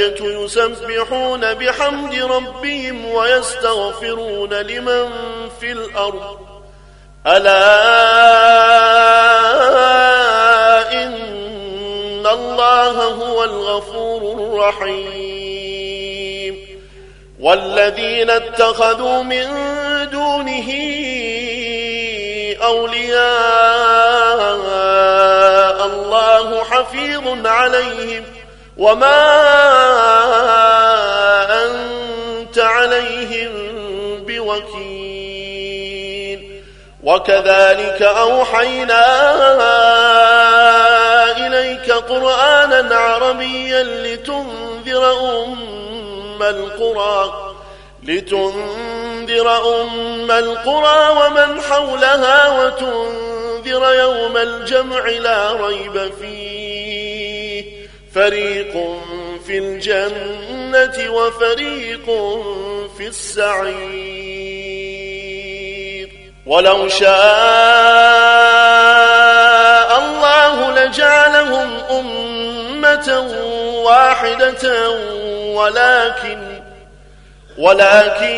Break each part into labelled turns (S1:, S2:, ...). S1: الملائكة يسبحون بحمد ربهم ويستغفرون لمن في الأرض ألا إن الله هو الغفور الرحيم والذين اتخذوا من دونه أولياء الله حفيظ عليهم وما أنت عليهم بوكيل وكذلك أوحينا إليك قرآنا عربيا لتنذر أم القرى لتنذر أم القرى ومن حولها وتنذر يوم الجمع لا ريب فيه فريق في الجنة وفريق في السعير ولو شاء الله لجعلهم أمة واحدة ولكن ولكن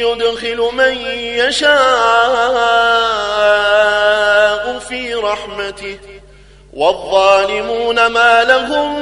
S1: يدخل من يشاء في رحمته والظالمون ما لهم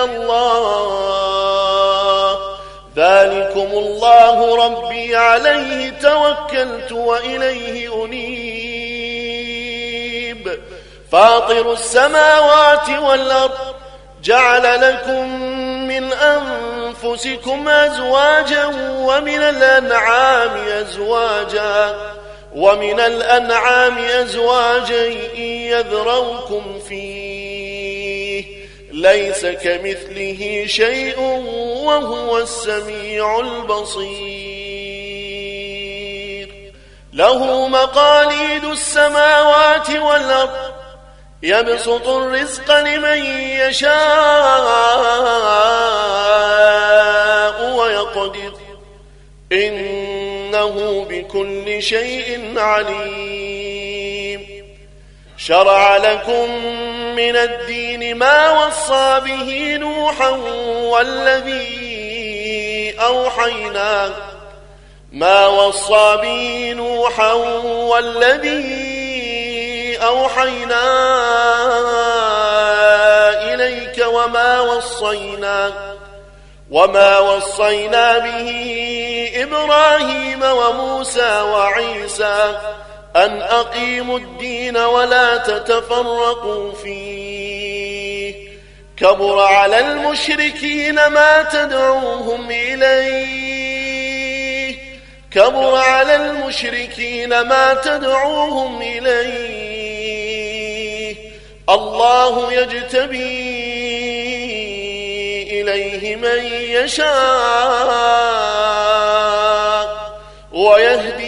S1: الله ذلكم الله ربي عليه توكلت وإليه أنيب فاطر السماوات والأرض جعل لكم من أنفسكم أزواجا ومن الأنعام أزواجا ومن الأنعام أزواجا يذروكم فيه ليس كمثله شيء وهو السميع البصير له مقاليد السماوات والأرض يبسط الرزق لمن يشاء ويقدر إنه بكل شيء عليم شرع لكم من الدين ما وصى به نوحا والذي أوحينا ما وصى به نوحا والذي أوحينا إليك وما وصينا وما وصينا به إبراهيم وموسى وعيسى أن أقيموا الدين ولا تتفرقوا فيه كبر على المشركين ما تدعوهم إليه كبر على المشركين ما تدعوهم إليه الله يجتبي إليه من يشاء ويهدي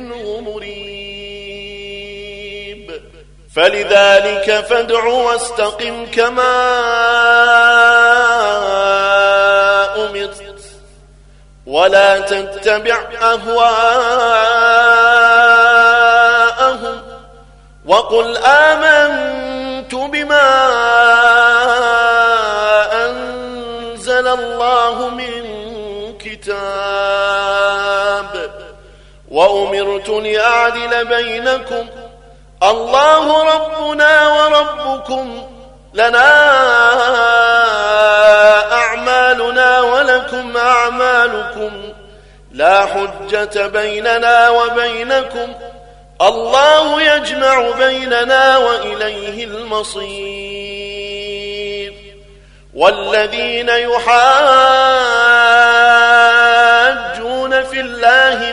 S1: منه مريب فلذلك فادع واستقم كما أمرت ولا تتبع أهواءهم وقل آمنت بما أمرت لأعدل بينكم الله ربنا وربكم لنا أعمالنا ولكم أعمالكم لا حجة بيننا وبينكم الله يجمع بيننا وإليه المصير والذين يحاجون في الله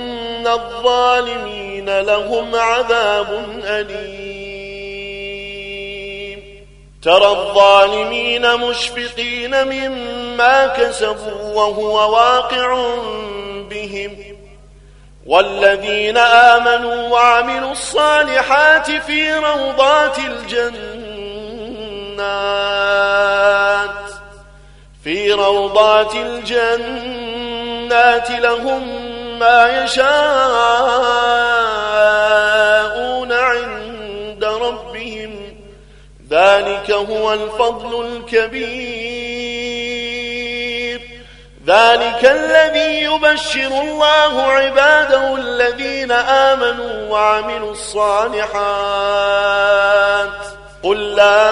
S1: إن الظالمين لهم عذاب أليم ترى الظالمين مشفقين مما كسبوا وهو واقع بهم والذين آمنوا وعملوا الصالحات في روضات الجنات في روضات الجنات لهم ما يشاءون عند ربهم ذلك هو الفضل الكبير ذلك الذي يبشر الله عباده الذين آمنوا وعملوا الصالحات قل لا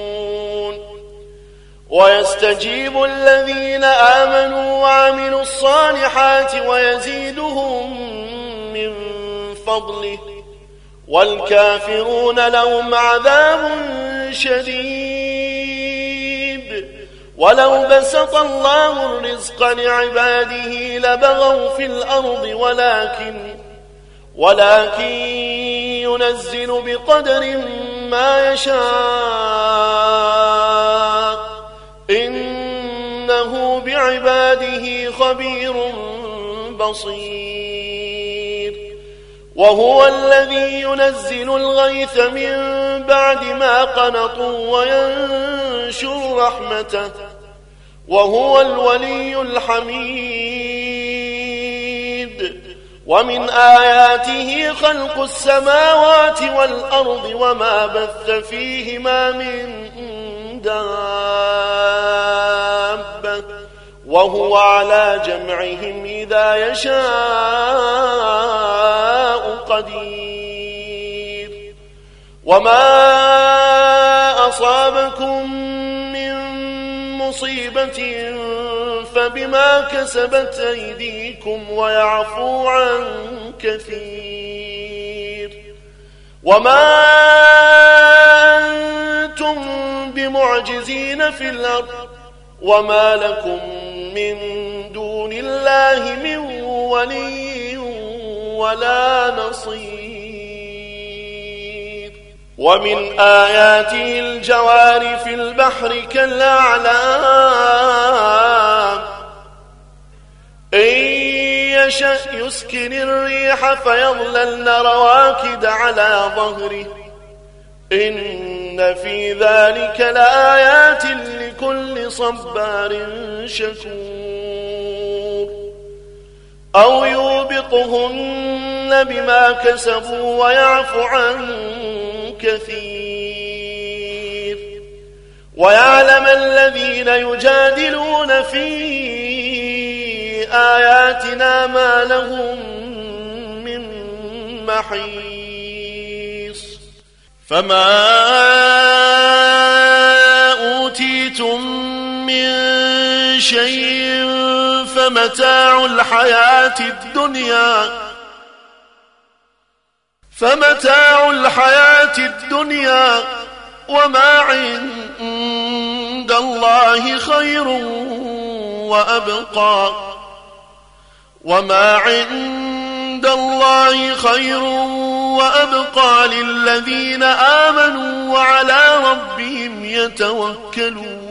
S1: ويستجيب الذين آمنوا وعملوا الصالحات ويزيدهم من فضله والكافرون لهم عذاب شديد ولو بسط الله الرزق لعباده لبغوا في الأرض ولكن ولكن ينزل بقدر ما يشاء عباده خبير بصير وهو الذي ينزل الغيث من بعد ما قنطوا وينشر رحمته وهو الولي الحميد ومن آياته خلق السماوات والأرض وما بث فيهما من دار وهو على جمعهم إذا يشاء قدير وما أصابكم من مصيبة فبما كسبت أيديكم ويعفو عن كثير وما أنتم بمعجزين في الأرض وما لكم من دون الله من ولي ولا نصير ومن آياته الجوار في البحر كالأعلام إن يشأ يسكن الريح فيظللن رواكد على ظهره إن في ذلك لآيات لكل صبار شكور أو يوبقهن بما كسبوا ويعف عن كثير ويعلم الذين يجادلون في آياتنا ما لهم من محيص فما شيء فمتاع الحياة الدنيا فمتاع الحياة الدنيا وما عند الله خير وأبقى وما عند الله خير وأبقى للذين آمنوا وعلى ربهم يتوكلون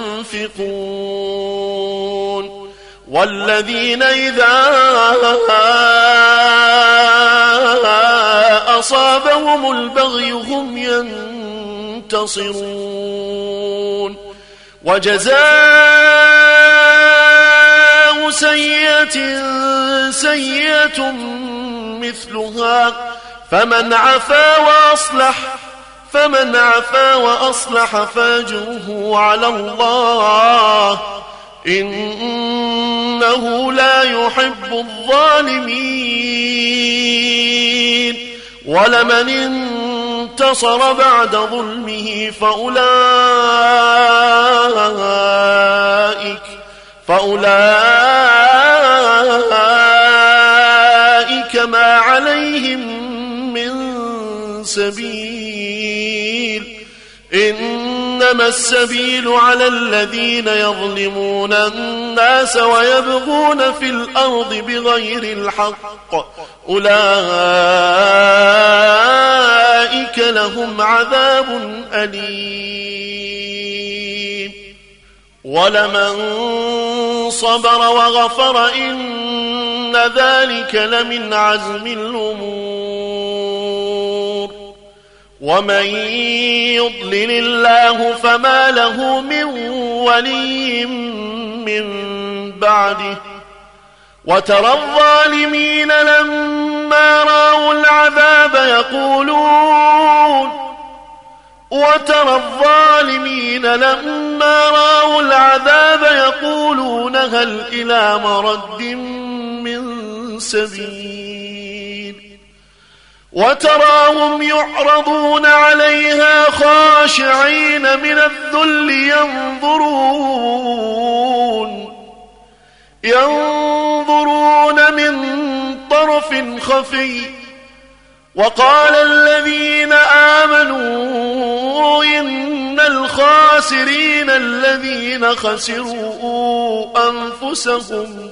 S1: ينفقون والذين إذا أصابهم البغي هم ينتصرون وجزاء سيئة سيئة مثلها فمن عفا وأصلح فمن عفا وأصلح فاجره على الله إنه لا يحب الظالمين ولمن انتصر بعد ظلمه فأولئك فأولئك ما عليهم من سبيل إنما السبيل على الذين يظلمون الناس ويبغون في الأرض بغير الحق أولئك لهم عذاب أليم ولمن صبر وغفر إن ذلك لمن عزم الأمور ومن يضلل الله فما له من ولي من بعده وترى الظالمين لما رأوا العذاب يقولون وترى الظالمين لما رأوا العذاب يقولون هل إلى مرد من سبيل وتراهم يعرضون عليها خاشعين من الذل ينظرون ينظرون من طرف خفي وقال الذين آمنوا إن الخاسرين الذين خسروا أنفسهم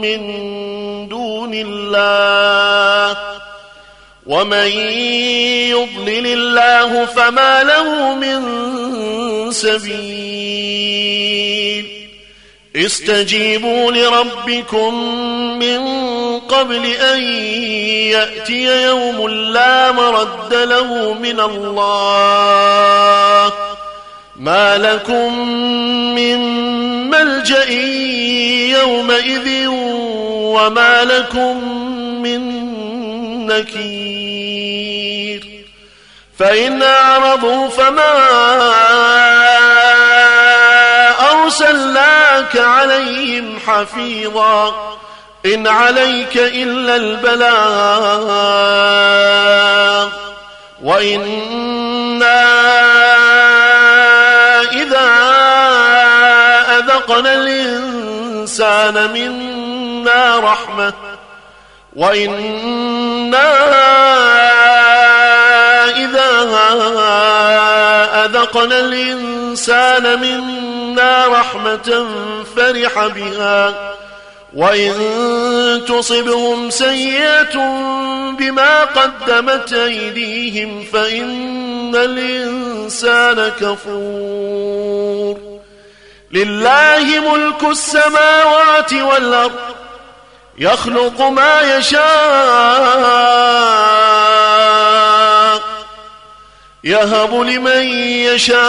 S1: من دون الله ومن يضلل الله فما له من سبيل استجيبوا لربكم من قبل أن يأتي يوم لا مرد له من الله ما لكم من ملجأ يومئذ وما لكم من نكير فإن أعرضوا فما أرسلناك عليهم حفيظا إن عليك إلا البلاغ وإنا إذا أذقنا الإنسان منا رحمة وإنا إذا أذقنا الإنسان منا رحمة فرح بها وإن تصبهم سيئة بما قدمت أيديهم فإن الإنسان كفور لله ملك السماوات والأرض يخلق ما يشاء يهب لمن يشاء